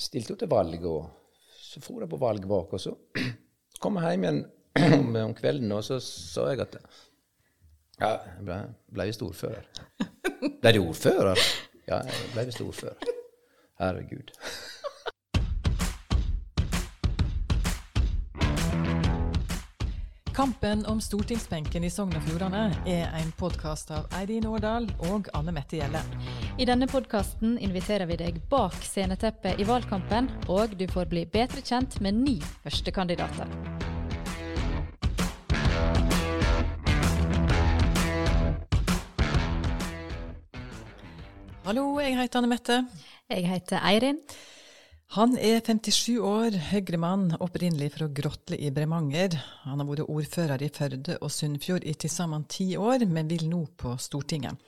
stilte jo til valg, og så for jeg på valgvak. Og så kom jeg hjem igjen om, om kvelden, og så sa jeg at ja, jeg ble, ble visst ordfører. Ble du ordfører? Ja, jeg ble visst ordfører. Herregud. Kampen om stortingsbenken i Sogn og Fjordane er en podkast av Eirin Årdal og Anne Mette Gjelle. I denne podkasten inviterer vi deg bak sceneteppet i valgkampen, og du får bli bedre kjent med ni førstekandidater. Hallo, jeg heter Anne Mette. Jeg heter Eirin. Han er 57 år, Høyre-mann, opprinnelig fra Grotle i Bremanger. Han har vært ordfører i Førde og Sunnfjord i til sammen ti år, men vil nå på Stortinget.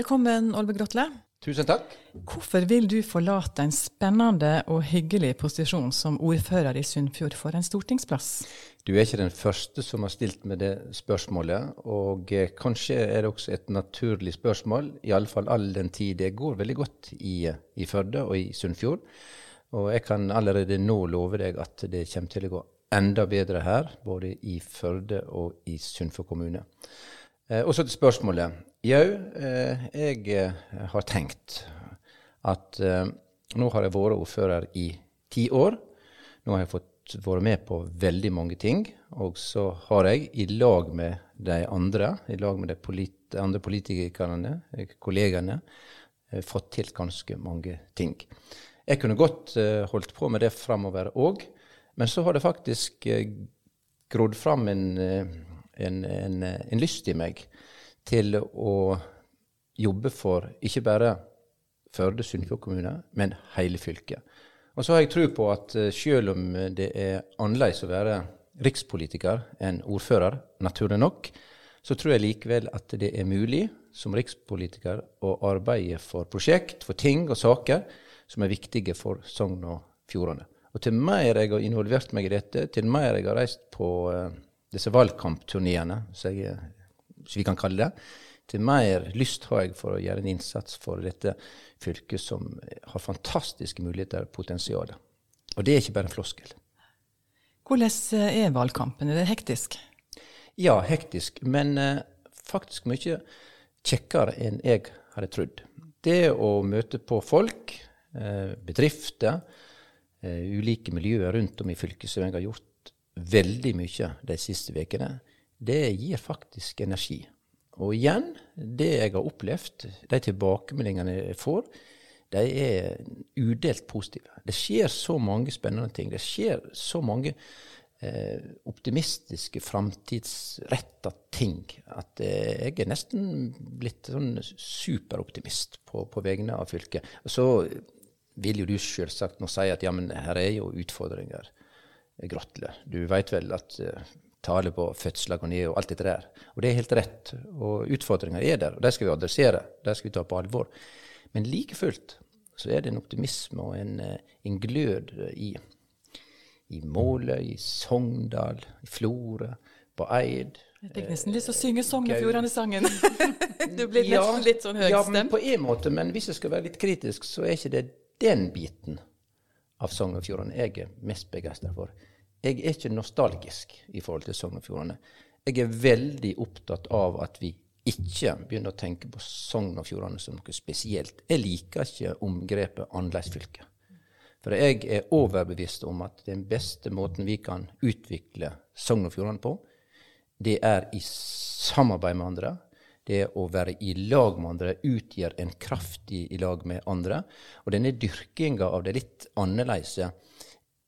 Velkommen, Olve Grotle. Tusen takk. Hvorfor vil du forlate en spennende og hyggelig posisjon som ordfører i Sunnfjord for en stortingsplass? Du er ikke den første som har stilt meg det spørsmålet, og eh, kanskje er det også et naturlig spørsmål, iallfall all den tid det går veldig godt i, i Førde og i Sunnfjord. Og jeg kan allerede nå love deg at det kommer til å gå enda bedre her, både i Førde og i Sunnfjord kommune. Eh, og så til spørsmålet. Jau, eh, jeg eh, har tenkt at eh, nå har jeg vært ordfører i ti år. Nå har jeg fått være med på veldig mange ting. Og så har jeg, i lag med de andre, i lag med de polit andre politikerne, kollegene, eh, fått til ganske mange ting. Jeg kunne godt uh, holdt på med det framover òg, men så har det faktisk uh, grodd fram en, uh, en, en, en, lyst i meg til å jobbe for ikke bare Førde Sunnfjord kommune, men hele fylket. Og så har jeg tro på at selv om det er annerledes å være rikspolitiker enn ordfører, naturlig nok, så tror jeg likevel at det er mulig som rikspolitiker å arbeide for prosjekt, for ting og saker som er viktige for Sogn og Fjordane. Og til mer jeg har involvert meg i dette, til mer jeg har reist på uh, disse valgkampturneene, som vi kan kalle det, til mer lyst har jeg for å gjøre en innsats for dette fylket som har fantastiske muligheter og potensial. Og det er ikke bare en floskel. Hvordan eh, er valgkampen? Er det hektisk? Ja, hektisk. Men uh, faktisk mye kjekkere enn jeg hadde trodd. Det å møte på folk, Eh, bedrifter, eh, ulike miljøer rundt om i fylket som jeg har gjort veldig mye de siste ukene, det gir faktisk energi. Og igjen, det jeg har opplevd, de tilbakemeldingene jeg får, de er udelt positive. Det skjer så mange spennende ting. Det skjer så mange eh, optimistiske, framtidsretta ting at eh, jeg er nesten blitt sånn superoptimist på, på vegne av fylket. Så vil jo du selvsagt nå si at ja, men her er jo utfordringer. Grotle. Du veit vel at uh, tallet på fødsler går ned og alt dette der. Og det er helt rett. Og utfordringer er der, og de skal vi adressere. De skal vi ta på alvor. Men like fullt så er det en optimisme og en, eh, en glød i, i Måløy, i Sogndal, i Florø, på Eid. Jeg fikk nesten lyst til å synge Sogn og Fjordane-sangen. du blir nesten ja, litt sånn høystemt. Ja, men på en måte. Men hvis jeg skal være litt kritisk, så er ikke det den biten av Sogn og Fjordane jeg er mest begeistra for. Jeg er ikke nostalgisk i forhold til Sogn og Fjordane. Jeg er veldig opptatt av at vi ikke begynner å tenke på Sogn og Fjordane som noe spesielt. Jeg liker ikke omgrepet annerledesfylke. For jeg er overbevist om at den beste måten vi kan utvikle Sogn og Fjordane på, det er i samarbeid med andre det å være i lag med andre utgjør en kraft i, i lag med andre. Og denne dyrkinga av det litt annerledes,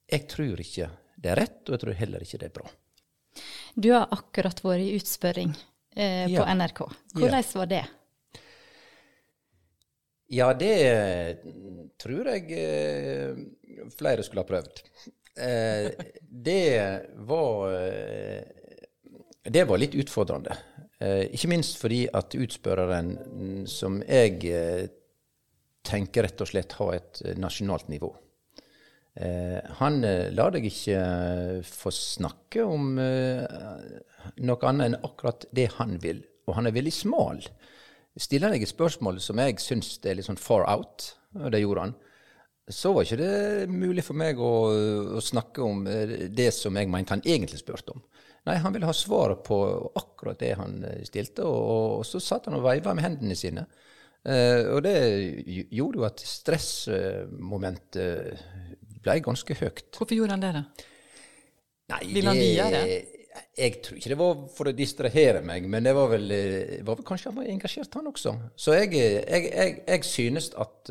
jeg tror ikke det er rett, og jeg tror heller ikke det er bra. Du har akkurat vært i utspørring eh, på ja. NRK. Hvordan ja. var det? Ja, det tror jeg eh, flere skulle ha prøvd. Eh, det var eh, Det var litt utfordrende. Eh, ikke minst fordi at utspørreren, mm, som jeg eh, tenker rett og slett har et eh, nasjonalt nivå. Han lar deg ikke få snakke om noe annet enn akkurat det han vil. Og han er veldig smal. Stiller deg et spørsmål som jeg syns er litt sånn far out, og det gjorde han. Så var ikke det mulig for meg å, å snakke om eh, det som jeg mente han egentlig spurte om. Nei, han ville ha svaret på akkurat det han eh, stilte, og, og så satt han og veiva med hendene sine. Eh, og det gjorde jo at stressmomentet ble ganske høyt. Hvorfor gjorde han det, da? Nei, Vil han det? Jeg tror ikke det var for å distrahere meg, men det var vel, var vel kanskje han var engasjert, han også. Så jeg, jeg, jeg, jeg synes at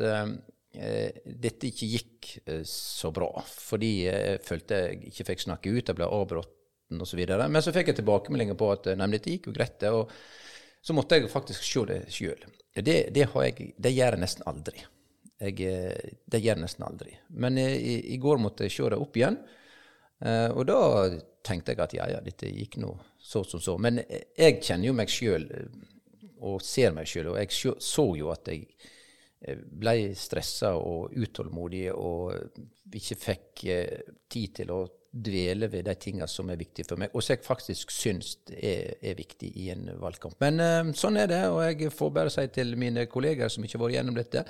dette ikke gikk uh, så bra. Fordi jeg følte jeg ikke fikk snakke ut, jeg ble avbrutt osv. Men så fikk jeg tilbakemeldinger på at nei, dette gikk jo greit. Og så måtte jeg faktisk se det sjøl. Det, det, det, gjør jeg nesten aldri. Jeg, det gjør jeg nesten aldri. Men i, i går måtte jeg se det opp igjen. og da tenkte jeg at ja, ja, dette gikk nå så som så. Men jeg kjenner jo meg sjøl og ser meg sjøl, og jeg så jo at jeg ble stressa og utålmodig og ikke fikk tid til å dvele ved de tingene som er viktige for meg, og som jeg faktisk syns er, er, viktig i en valgkamp. Men uh, sånn er det, og jeg får bare si til mine kolleger som ikke har vært gjennom dette,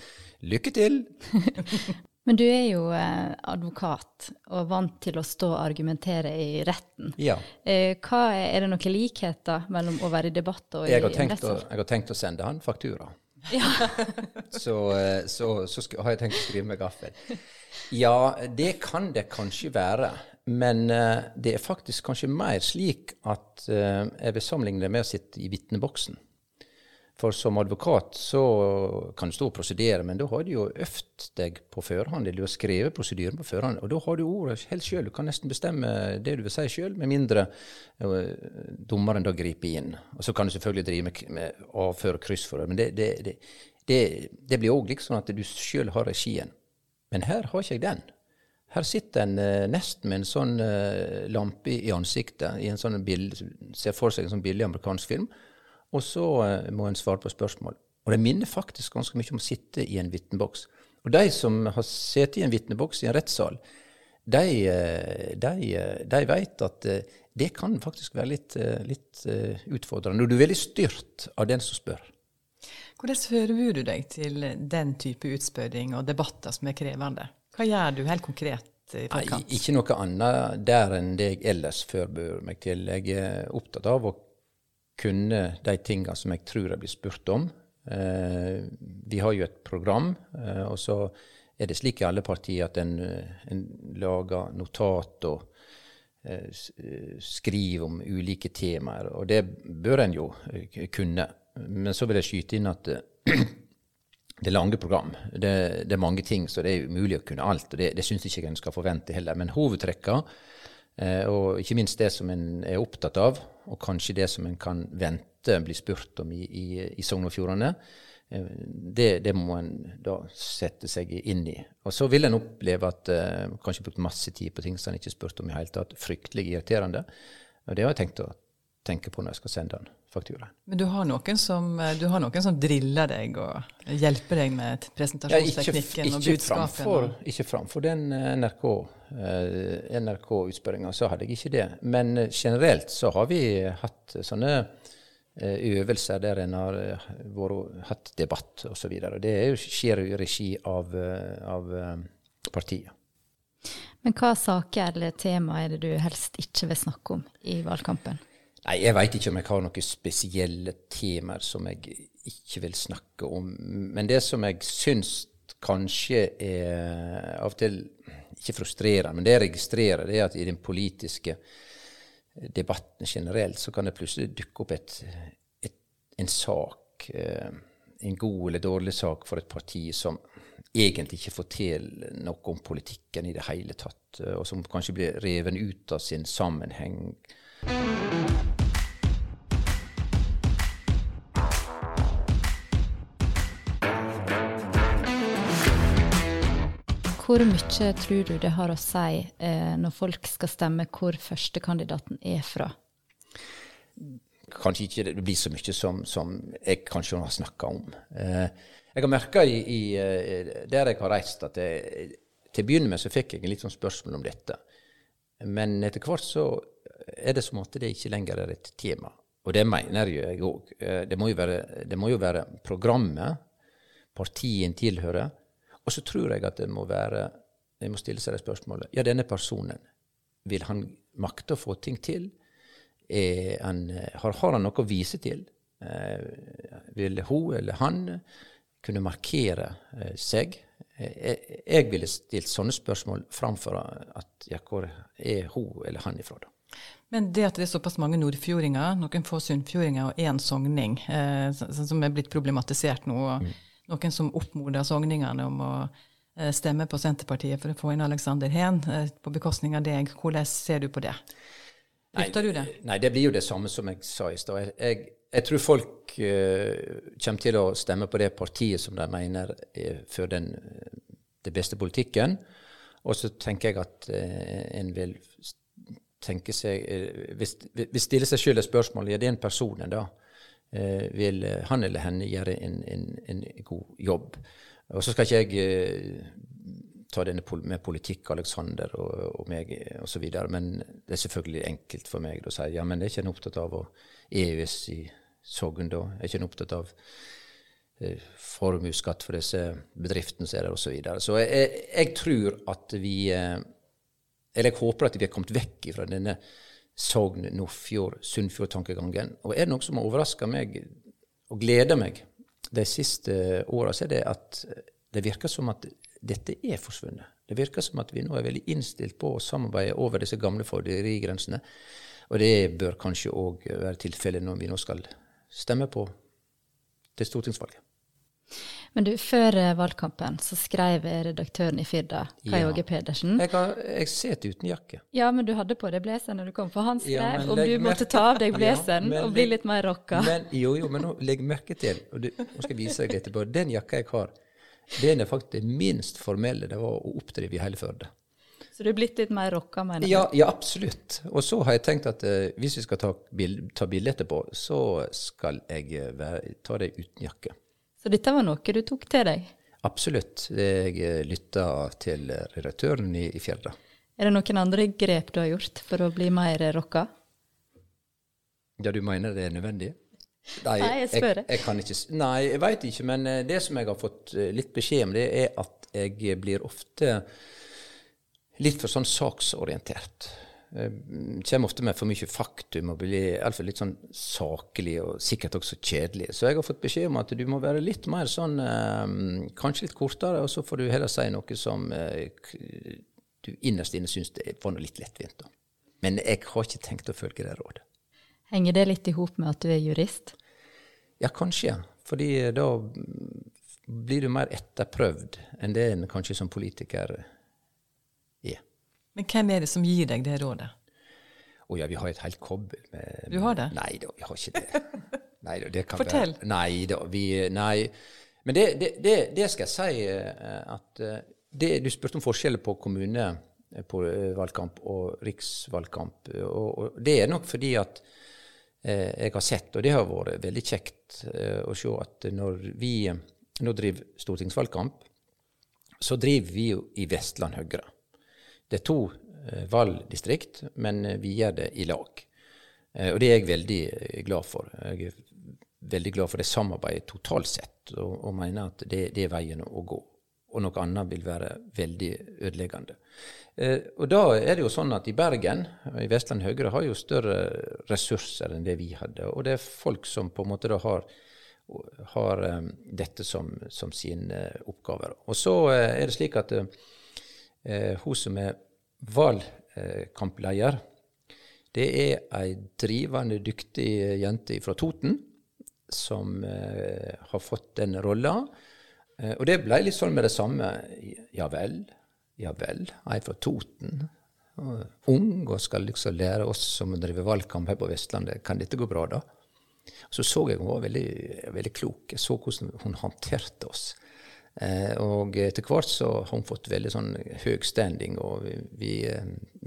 lykke til! Men du er jo eh, advokat og vant til å stå og argumentere i retten. Ja. Eh, hva er, er, det noen likheter mellom å være i debatt og i rettssak? Jeg har tenkt å sende han faktura. Ja. så, så, så, har jeg tenkt å skrive med gaffel. Ja, det kan det kanskje være. Men uh, det er faktisk kanskje mer slik at uh, jeg vil sammenligne det med å sitte i vitneboksen. For som advokat så kan du stå og prosedere, men da har du jo øvd deg på førhånd. Eller du har skrevet prosedyren på førhånd, og da har du ordet helt sjøl. Du kan nesten bestemme det du vil si sjøl, med mindre uh, dommeren da griper inn. Og så kan du selvfølgelig drive med, med avføre kryssforhør, men det, det, det, det, blir òg liksom at du sjøl har regien. Men her har ikke jeg den. Her sitter en uh, nesten med en sånn uh, lampe i, ansiktet, i en sånn bild, ser for seg en sånn billig amerikansk film, og så uh, må en svare på spørsmål. Og det minner faktisk ganske mye om å sitte i en vitneboks. Og de som har sittet i en vitneboks i en rettssal, de, de, de vet at det kan faktisk være litt, litt utfordrende. Og du er veldig styrt av den som spør. Hvordan forbereder du deg til den type utspørring og debatter som er krevende? Hva gjør du helt konkret? i forkant? Ikke noe annet der enn det jeg ellers forbereder meg til. Jeg er opptatt av å kunne de tingene som jeg tror jeg blir spurt om. Eh, vi har jo et program, eh, og så er det slik i alle partier at en, en lager notat og eh, skriver om ulike temaer. Og det bør en jo eh, kunne. Men så vil jeg skyte inn at det er lange program. Det, det, er mange ting, så det er umulig å kunne alt. og Det, det syns ikke en skal forvente heller. Men hovedtrekka, eh, og ikke minst det som en er opptatt av, og kanskje det som en kan vente bli spurt om i, i, i Sogn og Fjordane, eh, det, det, må en da sette seg inn i. Og så vil en oppleve at eh, kanskje brukt masse tid på ting som en ikke spurte spurt om i hele tatt. Fryktelig irriterende. Og det har jeg tenkt å tenke på når jeg skal sende den fakturaen. Men du har, noen som, du har noen som driller deg og hjelper deg med presentasjonsteknikken ja, ikke, ikke og budskapen? Framfor, ikke framfor den eh, NRK, uh, NRK-utspørringa, så hadde jeg ikke det. Men generelt så har vi hatt sånne øvelser der en har vært, hatt debatt osv. Det jo, skjer i regi av, av partiet. Men hva saker eller tema er det du helst ikke vil snakke om i valgkampen? Nei, jeg veit ikke om jeg har noen spesielle temaer som jeg ikke vil snakke om. Men det som jeg syns kanskje er av og til ikke frustrerende, men det jeg registrerer, det er at i den politiske debatten generelt så kan det plutselig dukke opp et, et, en sak, eh, en god eller dårlig sak for et parti som egentlig ikke forteller noe om politikken i det hele tatt, og som kanskje blir reven ut av sin sammenheng. Hvor mye tror du det har å si eh, når folk skal stemme hvor førstekandidaten er fra? Kanskje ikke det blir så mye som, som jeg kanskje har snakka om. Eh, jeg har merka eh, der jeg har reist, at jeg, til å begynne med så fikk jeg en litt sånn spørsmål om dette. Men etter hvert så er det som at det ikke lenger er et tema. Og det mener jeg òg. Eh, det, jo være, det må jo være programmet partiet tilhører, Og så tror jeg at det må være Jeg må stille seg det spørsmålet. Ja, denne personen, vil han makte å få ting til? Han, har, har, han noe å vise til? Eh, vil hun eller han kunne markere eh, seg? Jeg, jeg ville stilt sånne spørsmål framfor at ja, hvor er hun eller han ifra, da? Men det at det er såpass mange nordfjordinger, noen få sunnfjordinger og én sogning, eh, som er blitt problematisert nå, og mm. Noen som oppmoder sogningene om å Eh, stemme på Senterpartiet for å få inn Alexander Heen eh, på bekostning av deg. Hvordan ser du på det? Frykter du det? Nei, det blir jo det samme som jeg sa i stad. Jeg, jeg, tror folk uh, kommer til å stemme på det partiet som de mener er for den, det beste politikken. Og så tenker jeg at uh, en vil tenke seg uh, hvis stiller seg sjøl et spørsmål er det en personen da, vil han eller henne gjøre en, en, en god jobb. Og så skal ikke jeg eh, ta denne med politikk, Alexander og, og meg osv., men det er selvfølgelig enkelt for meg å si ja, men er ikke en opptatt av å EØS i Sogn da? Er ikke en opptatt av eh, formuesskatt for disse bedriftene som er der, osv. Så, videre. så jeg, jeg, tror at vi eh, Eller jeg håper at vi har kommet vekk fra denne Sogn, Nordfjord, Sunnfjord-tankegangen. Og er det noe som har overraska meg og gleda meg de siste åra er det at det virker som at dette er forsvunnet. Det virker som at vi nå er veldig innstilt på å samarbeide over disse gamle forderigrensene. Og det bør kanskje òg være tilfellet når vi nå skal stemme på det stortingsvalget. Men du, før eh, valgkampen så skrev redaktøren i Firda, Kai Åge ja. Pedersen Jeg, har, jeg sitter uten jakke. Ja, men du hadde på deg blazeren når du kom, for han skrev ja, om du måtte ta av deg blazeren ja, og bli litt mer rocka. Men, jo, jo, men nå legg merke til, og du, nå skal jeg vise deg etterpå, den jakka jeg har, den er faktisk det minst formelle det var å oppdrive i hele Førde. Så du er blitt litt mer rocka, mener du? Ja, ja, absolutt. Og så har jeg tenkt at uh, hvis vi skal ta, bild, ta bilde etterpå, så skal jeg uh, være, ta det uten jakke. Så dette var noe du tok til deg? Absolutt. Jeg eh, lytta til redaktøren i, i Fjerda. Er det noen andre grep du har gjort for å bli mer rocka? Ja, du mener det er nødvendig? Nei, nei jeg spør. Jeg, jeg kan ikke, nei, jeg veit ikke. Men eh, det som jeg har fått eh, litt beskjed om, det er at jeg blir ofte litt for sånn saksorientert. Kommer ofte med for mye faktum og blir iallfall litt sånn saklig og sikkert også kjedelig. Så jeg har fått beskjed om at du må være litt mer sånn eh, Kanskje litt kortere, og så får du heller si noe som eh, du innerst inne syns det var noe litt lettvint. Da. Men jeg har ikke tenkt å følge det rådet. Henger det litt i hop med at du er jurist? Ja, kanskje. Fordi da blir du mer etterprøvd enn det en kanskje som politiker er. Men hvem er det som gir deg det rådet? Å oh, ja, vi har et helt kobbel med Du har det? Nei da, vi har ikke det. Nei, da, det Fortell. Være, nei da, vi Nei. Men det, det, det, det skal jeg si eh, at eh, Du spurte om forskjeller på kommune på valgkamp og riksvalgkamp. Og, og det er nok fordi at eh, jeg har sett, og det har vært veldig kjekt eh, å se, at når vi nå driver stortingsvalgkamp, så driver vi jo i Vestland Høyre. Det er to eh, valgdistrikt, men eh, vi gjør det i lag. Eh, og det er jeg veldig glad for. Jeg er veldig glad for det samarbeidet totalt sett, og, og mener at det, det, er veien å gå. Og noe annet vil være veldig ødeleggende. Eh, og da er det jo sånn at i Bergen, i Vestland Høyre, har jo større ressurser enn det vi hadde. Og det er folk som på en måte da har, har um, dette som, som sine oppgaver. Og så uh, er det slik at eh, hun som er valgkampleder, det er ei drivende dyktig jente fra Toten som eh, har fått den rolla. Eh, og det ble litt sånn med det samme. Ja vel, ja vel, ei fra Toten. Ung og skal liksom lære oss som driver valgkamp her på Vestlandet, kan dette gå bra, da? Så så jeg hun var veldig, veldig klok. Jeg så hvordan hun håndterte oss. Eh, og etter hvert så har hun fått veldig sånn høy standing, og vi,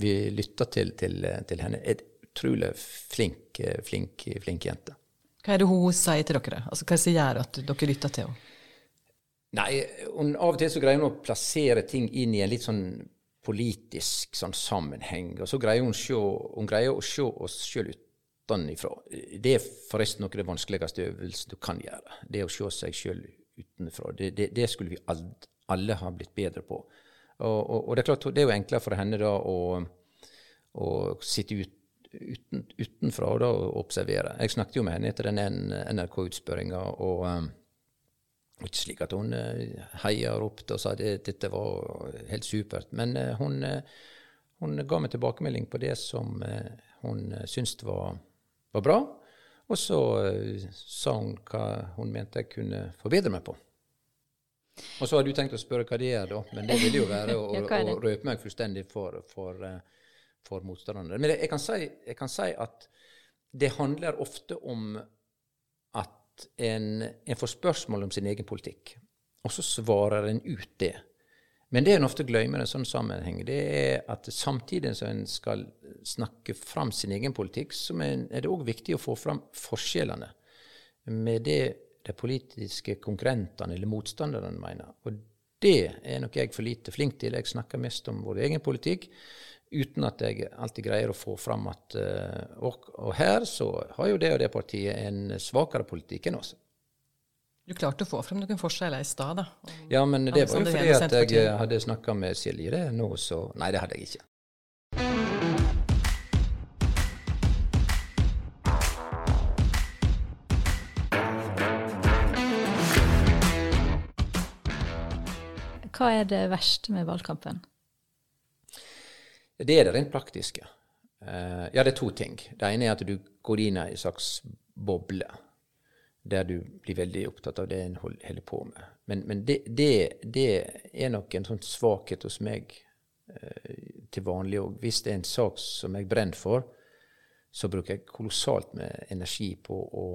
vi, eh, lytter til, til, til, henne. Et utrolig flink, eh, flink, flink jente. Hva er det hun sier til dere? Altså, hva er som gjør at dere lytter til henne? Nei, hun, Av og til så greier hun å plassere ting inn i en litt sånn politisk sånn sammenheng. Og så greier hun, se, hun greier å se oss sjøl utenfra. Det er forresten noe av det vanskeligste øvelsen du kan gjøre. Det å se seg sjøl utenfra. Det, det, det, skulle vi alle ha blitt bedre på. Og, og, og det er klart, det er jo enklere for henne da å, å sitte ut, uten, utenfra og observere. Jeg snakket jo med henne etter den NRK-utspørringa. og um, ikke slik at hun uh, heia og ropte og sa at dette var helt supert. Men uh, hun, uh, hun, ga meg tilbakemelding på det som hun syntes var, var bra. Og så sa hun hva hun mente jeg kunne forbedre meg på. Og så har du tenkt å spørre hva det er, da. Men det ville jo være å, ja, å røpe meg fullstendig for, for, for motstanderne. Men jeg kan, si, jeg kan, si, at det handler ofte om at en, en får spørsmål om sin egen politikk, og så svarer en ut det. Men det en ofte glemmer i en sånn sammenheng, det er at samtidig som en skal snakke fram sin egen politikk, så er det òg viktig å få fram forskjellene med det de politiske konkurrentene eller motstanderne mener. Og det er nok jeg for lite flink til. Jeg snakker mest om vår egen politikk uten at jeg alltid greier å få fram at uh, og, og, her så har jo det og det partiet en svakere politikk enn oss. Du klarte å få frem noen forskjeller i stad, da? Ja, men det var jo fordi at jeg hadde snakka med Silje det nå, så Nei, det hadde jeg ikke. Hva er det verste med valgkampen? Det er det rent praktiske. Uh, ja, det er to ting. Det ene er at du går inn i en slags boble der du blir veldig opptatt av det en holder på med. Men, men det, det, det, er nok en sånn svakhet hos meg eh, til vanlig òg. Hvis det er en sak som jeg brenner for, så bruker jeg kolossalt med energi på å,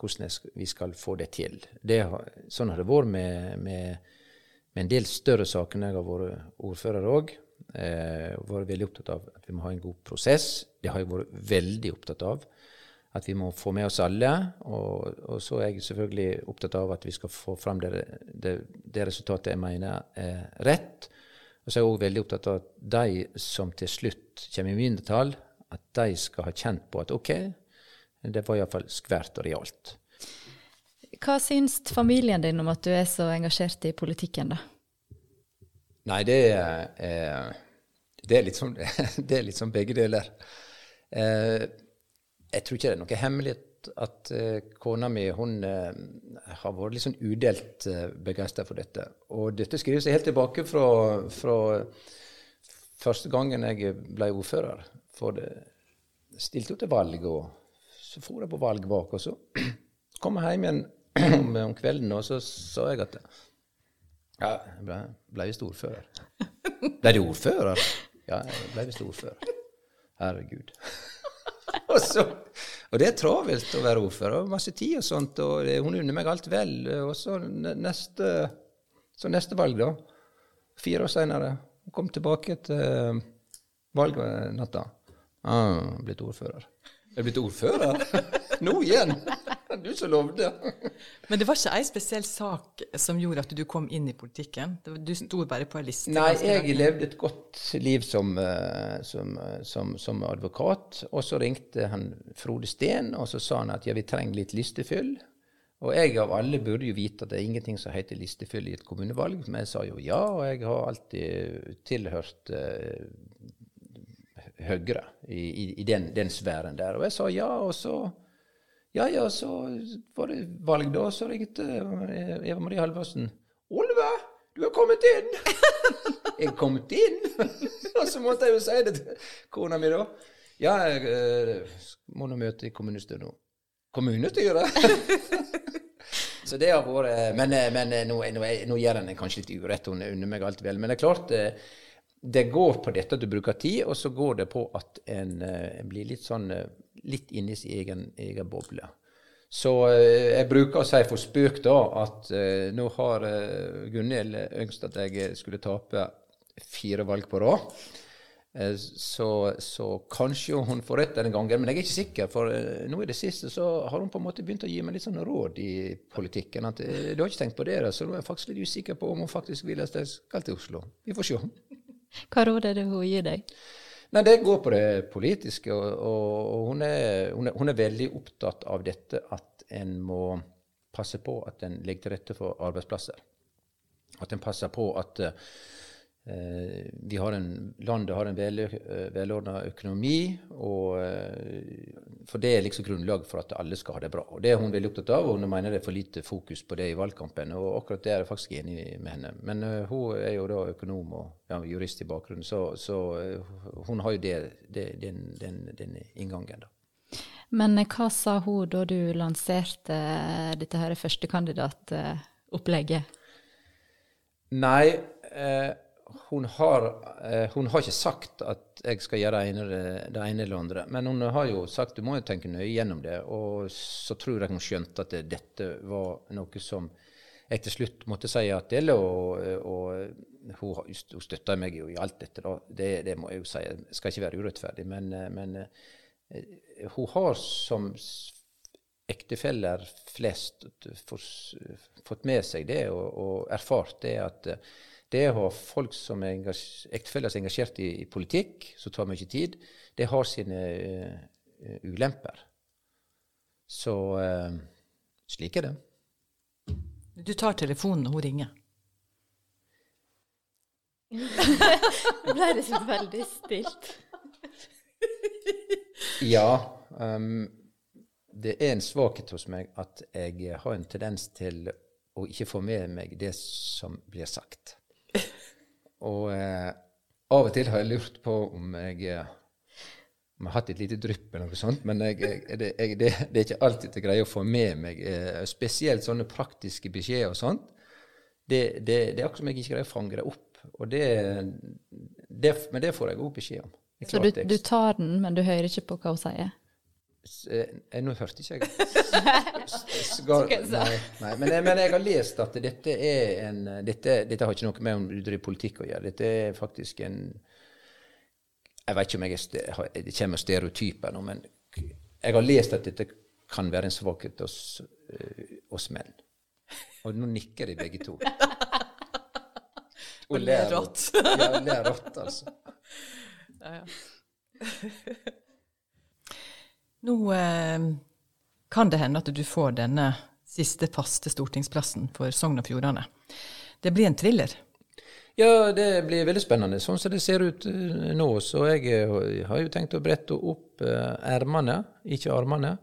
hvordan vi skal få det til. Det sånn har det vært med, med med en del større saker når jeg har vært ordfører òg. Eh, vært veldig opptatt av at vi må ha en god prosess. Det har jeg vært veldig opptatt av. At vi må få med oss alle. Og, og så er jeg selvfølgelig opptatt av at vi skal få fram det, det, det resultatet jeg mener er rett. Og så er jeg òg veldig opptatt av at de som til slutt kommer i mindretall, at de skal ha kjent på at OK, det var iallfall skvært og realt. Hva syns familien din om at du er så engasjert i politikken, da? Nei, det er, det er, litt, sånn, det er litt sånn begge deler. Eh, jeg tror ikke det er noe hemmelighet at uh, kona mi hun uh, har vært litt sånn udelt begeistra for dette. Og dette skriver seg helt tilbake fra, fra første gangen jeg ble ordfører. For det stilte jo til valg, og så for jeg på valg bak. og så kom jeg hjem igjen om, om kvelden, og så sa jeg at ja, jeg ble, ble visst ordfører. Ble du ordfører? Ja, jeg ble visst ordfører. Herregud. og, så, og, det er travelt å være ordfører. og Masse tid og sånt. Og det, hun unner meg alt vel. Og så neste, så neste valg, da. Fire år seinere. Hun kom tilbake til valgnatta. Ah, blitt ordfører. Er du blitt ordfører? Nå igjen? Du som lovde. Men det var ikke ei spesiell sak som gjorde at du kom inn i politikken? Du sto bare på ei liste? Nei, jeg levde et godt liv som, eh, som, eh, som, som, advokat. Og så ringte han Frode Steen, og så sa han at ja, vi trenger litt listefyll. Og jeg av alle burde jo vite at det er ingenting som heter listefyll i et kommunevalg. Men jeg sa jo ja, og jeg har alltid tilhørt uh, Høyre i, i, i den, den, sfæren der. Og jeg sa ja, og så ja, ja, så var det valg, da. Så ringte Eva Marie Halvorsen. 'Olve, du har kommet inn!' jeg er kommet inn? og så måtte jeg jo si det til kona mi, da. Ja, jeg uh, må nå møte i kommunestyret nå. Kommunestyret? så det har vært Men, eh, men eh, nå, nå, nå, gjør en kanskje litt urett. Hun unner meg alt vel. Men det er klart det går på dette at du bruker tid, og så går det på at en, en blir litt sånn litt inni sin egen, egen boble. Så eh, jeg bruker å si for spøk da at eh, nå har eh, Gunhild ønsket at jeg skulle tape fire valg på rad. Eh, så, så, kanskje hun får rett denne gangen, men jeg er ikke sikker. For eh, nå i det siste så har hun på en måte begynt å gi meg litt sånne råd i politikken. at Du har ikke tenkt på det, så nå er jeg faktisk litt usikker på om hun faktisk vil at jeg skal til Oslo. Vi får se. Hva råd er det hun gir deg? Nei, Det går på det politiske. og, og hun, er, hun, er, hun, er, veldig opptatt av dette at en må passe på at en legger til rette for arbeidsplasser. at en passer på at vi har en, landet har en vel, velordna økonomi, og, for det er liksom grunnlag for at alle skal ha det bra. Og Det er hun veldig opptatt av, og hun mener det er for lite fokus på det i valgkampen. og Akkurat det er jeg faktisk enig med henne. Men hun er jo da økonom og ja, jurist i bakgrunnen, så, så hun har jo det, det, den, den, den inngangen. da. Men hva sa hun da du lanserte dette her førstekandidatopplegget? Nei, eh, hun, har, eh, hun, har, ikke sagt at jeg skal gjøre det ene, det ene, eller andre. Men hun har jo sagt du må jo tenke nøye gjennom det. Og så tror jeg hun skjønte at det, dette var noe som jeg til slutt måtte si ja til. Og, og hun, hun støtta meg jo i alt dette. Da. Det, det må jeg jo si. Jeg skal ikke være urettferdig. Men, men Eh, hun har som ektefeller flest fått med seg det og, og erfart det at eh, det å ha folk som er ektefeller som er engasjert i, i, politikk, som tar mye tid, det har sine uh, ulemper. Så uh, slik er det. Du tar telefonen når hun ringer? Nå ble det så veldig stilt. Ja. Um, det er en svakhet hos meg at jeg har en tendens til å ikke få med meg det som blir sagt. Og eh, av og til har jeg lurt på om jeg uh, om jeg har hatt et lite drypp eller noe sånt, men jeg, jeg, det, jeg, det, det, er ikke alltid jeg greier å få med meg. Eh, spesielt sånne praktiske beskjeder og sånt. Det, det, er akkurat som jeg ikke greier å fange det opp. Det, men det får jeg òg beskjed om. Så du, du, tar den, men du hører ikke på hva hun sier? Eh, nå hørte ikke jeg Skal, nei, nei. Men, men, jeg har lest at dette er en Dette, dette har ikke noe med om du driver politikk å gjøre. Dette er faktisk en Jeg vet ikke om jeg er, det kommer stereotyper nå, men jeg har lest at dette kan være en svakhet hos uh, oss menn. Og nå nikker de begge to. Og ler rått. Ja, ler rått, altså. Ja, ja. Nå eh, kan det hende at du får denne siste faste stortingsplassen for Sogn og Fjordane. Det blir en thriller? Ja, det blir veldig spennende. Sånn som det ser ut uh, nå. Så jeg uh, har jo tenkt å brette opp uh, ermene, ikke armene.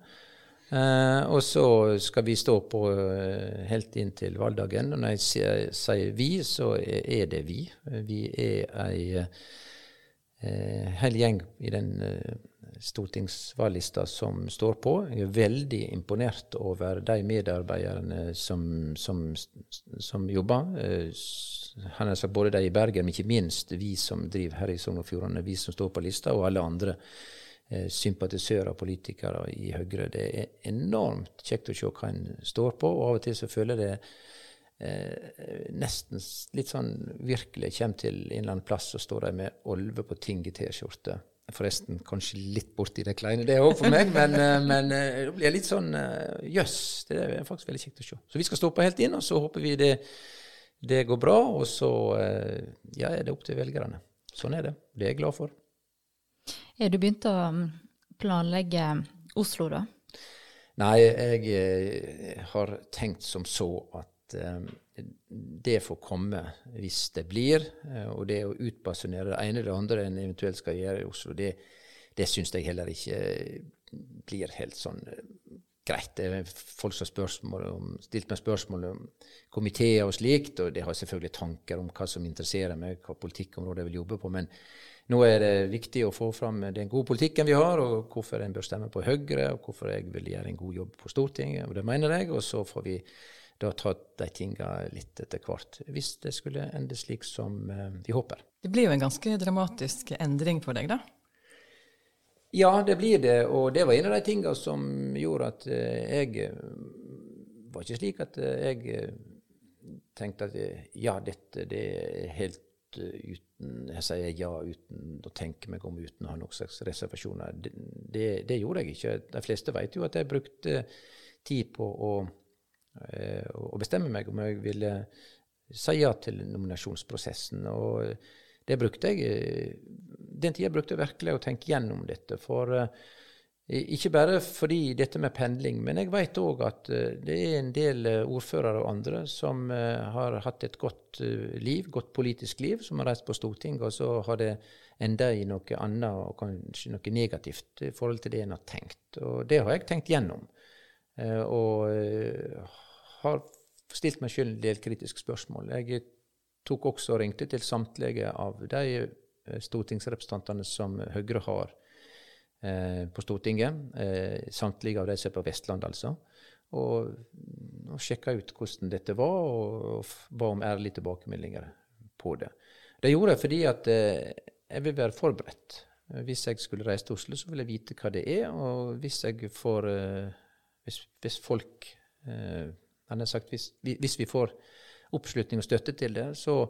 og så skal vi stå på helt inn til valgdagen. Og når jeg sier vi, så er det vi. Vi er ei eh, hel gjeng i den eh, stortingsvalglista som står på. Jeg er veldig imponert over de medarbeiderne som, som, som jobber. Eh, han har sagt både de i Bergen, men ikke minst vi som driver her i Sogn og Fjordane, vi som står på lista, og alle andre eh, sympatisører og politikere i Høyre. Det er enormt kjekt å se hva en står på, og av og til så føler jeg det eh, nesten litt sånn virkelig kommer til en eller annen plass, og står de med Olve på ting i T-skjorte. Forresten kanskje litt borti det kleine, det òg for meg, men, eh, men eh, det blir litt sånn eh, jøss. Yes, det er faktisk veldig kjekt å se. Så vi skal stå på helt inn, og så håper vi det, det går bra. Og så ja, er det opp til velgerne. Sånn er det. Det er jeg glad for. Er du begynt å mm, planlegge Oslo, da? Nei, jeg har tenkt som så at Eh, det får komme hvis det blir. Eh, og det å utbasunere det ene eller andre en eventuelt skal gjøre i Oslo, det, det syns jeg heller ikke blir helt sånn eh, greit. Det er folk som har stilt meg spørsmål om komiteer og slikt, og det har selvfølgelig tanker om hva som interesserer meg, hva politikkområdet jeg vil jobbe på. men nå er det viktig å få fram den gode politikken vi har, og hvorfor en bør stemme på Høyre, og hvorfor jeg vil gjøre en god jobb på Stortinget. og Det mener jeg. Og så får vi da tatt de tinga litt etter hvert, hvis det skulle ende slik som uh, vi håper. Det blir jo en ganske dramatisk endring for deg, da? Ja, det blir det. Og det var en av de tinga som gjorde at uh, jeg uh, var ikke slik at jeg tenkte at ja, dette det er helt uten Jeg sier ja uten å tenke meg om, uten å ha noen slags reservasjoner. Det, det, det gjorde jeg ikke. De fleste vet jo at jeg brukte tid på å Eh, og bestemme meg om jeg ville si ja til nominasjonsprosessen. Og det brukte jeg Den tida brukte jeg virkelig å tenke gjennom dette. For Ikke bare fordi dette med pendling, men jeg vet òg at eh, det er en del eh, ordførere og andre som eh, har hatt et godt liv, godt politisk liv, som har reist på Stortinget, og så har det enda i noe annet og kanskje noe negativt i forhold til det en har tenkt. Og det har jeg tenkt gjennom. Og har stilt meg selv en del kritiske spørsmål. Jeg tok også og ringte til samtlige av de stortingsrepresentantene som Høyre har eh, på Stortinget. Eh, samtlige av de som er på Vestlandet, altså. Og, og sjekka ut hvordan dette var, og, og ba om ærlige tilbakemeldinger på det. Det gjorde jeg fordi at eh, jeg vil være forberedt. Hvis jeg skulle reise til Oslo, så vil jeg vite hva det er. Og hvis får eh, hvis, hvis, folk eh, sagt, hvis, hvis, vi får oppslutning og støtte til det, så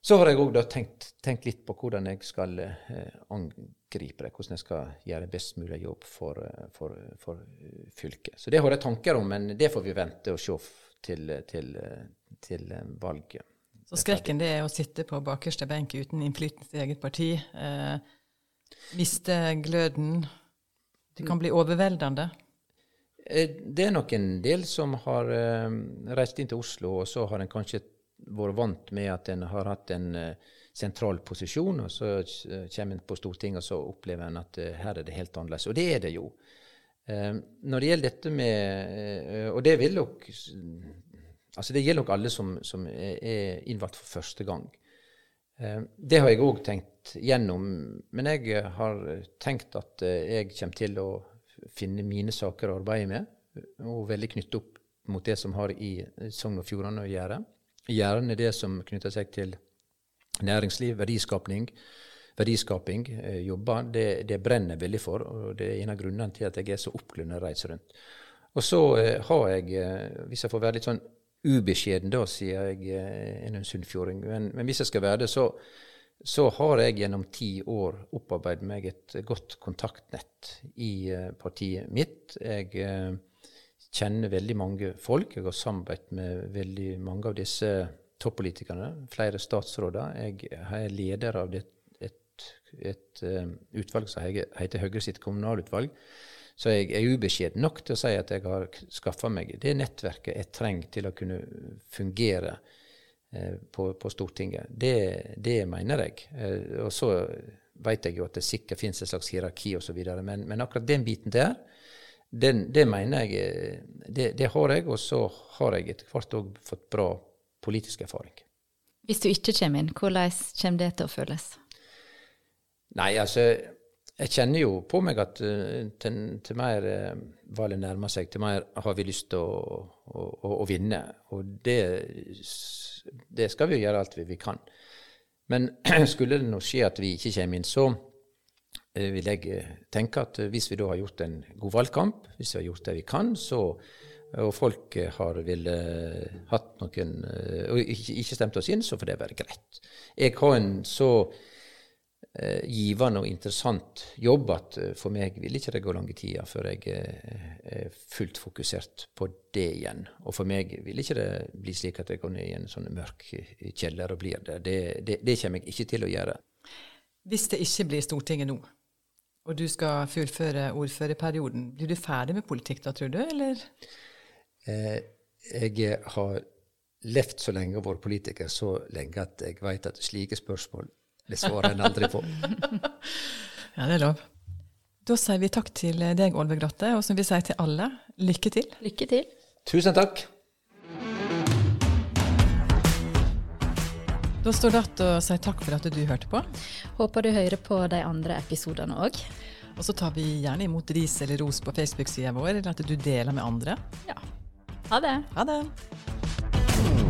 så har jeg òg tenkt, tenkt, litt på hvordan jeg skal eh, angripe det. Hvordan jeg skal gjøre best mulig jobb for, eh, for, for eh, fylket. Så det har jeg tanker om, men det får vi vente og se til, til, til valget. Så skrekken det er å sitte på bakerste benk uten innflytelse i eget parti. Eh, miste gløden. Det kan bli overveldende. Eh, det er nok en del som har eh, reist inn til Oslo, og så har en kanskje vært vant med at en har hatt en uh, sentral posisjon, og så kommer en på Stortinget og så opplever en at her er det helt annerledes. Og det er det jo. når det gjelder dette med Og det vil nok altså det gjelder nok alle som, som er innvalgt for første gang. det har jeg òg tenkt gjennom. Men jeg har tenkt at jeg kommer til å finne mine saker å arbeide med, og veldig knytte opp mot det som har i Sogn og Fjordane å gjøre gjerne det som knytter seg til næringsliv, verdiskapning. Verdiskaping, eh, jobber, det, det, brenner jeg veldig for. og Det er en av grunnene til at jeg er så oppglødd når jeg reiser rundt. Og så eh, har jeg, eh, hvis jeg får være litt sånn ubeskjeden, da sier jeg en sunnfjording, men, men, hvis jeg skal være det, så, så har jeg gjennom ti år opparbeidet meg et godt kontaktnett i eh, partiet mitt. Jeg eh, kjenner veldig mange folk. Jeg har samarbeidet med veldig mange av disse toppolitikerne, flere statsråder. Jeg er leder av det, et, et uh, utvalg som heter Høyre sitt kommunalutvalg. Så jeg er ubeskjeden nok til å si at jeg har skaffa meg det nettverket jeg trenger til å kunne fungere på, på, Stortinget. Det, det mener jeg. Uh, og så vet jeg jo at det sikkert finnes et slags hierarki osv., men, men akkurat den biten der den, det mener jeg eh, det, det, har jeg, og så har jeg etter hvert òg fått bra politisk erfaring. Hvis du ikke kommer inn, hvordan kommer det til å føles? Nei, altså Jeg kjenner jo på meg at uh, til, til, mer uh, valget nærmer seg, til mer har vi lyst til å, å, å, å, vinne. Og det, det skal vi gjøre alt vi, vi kan. Men skulle det nå skje at vi ikke kommer inn, så Eh, vil jeg eh, tenke at eh, hvis vi da har gjort en god valgkamp, hvis vi har gjort det vi kan, så, og folk har ville hatt noen og ikke stemt oss inn, så får det være greit. Jeg har en så eh, givende og interessant jobb at for meg vil ikke det gå lange tida før jeg er fullt fokusert på det igjen. Og for meg vil ikke det bli slik at jeg går ned i en sånn mørk kjeller og blir der. Det, det, det kommer jeg ikke til å gjøre. Hvis det ikke blir Stortinget nå, og du skal fullføre ordførerperioden. Blir du ferdig med politikk da, tror du, eller? Eh, jeg har levd så lenge og vært politiker så lenge at jeg vet at slike spørsmål det svarer en aldri på. ja, det er lov. Da sier vi takk til deg, Olve Grotte, og som vi sier til alle, lykke til. Lykke til. Tusen takk. Da står det igjen å si takk for at du hørte på. Håper du hører på de andre episodene òg. Og så tar vi gjerne imot ris eller ros på Facebook-sida vår, eller at du deler med andre. Ja. Ha det. Ha det.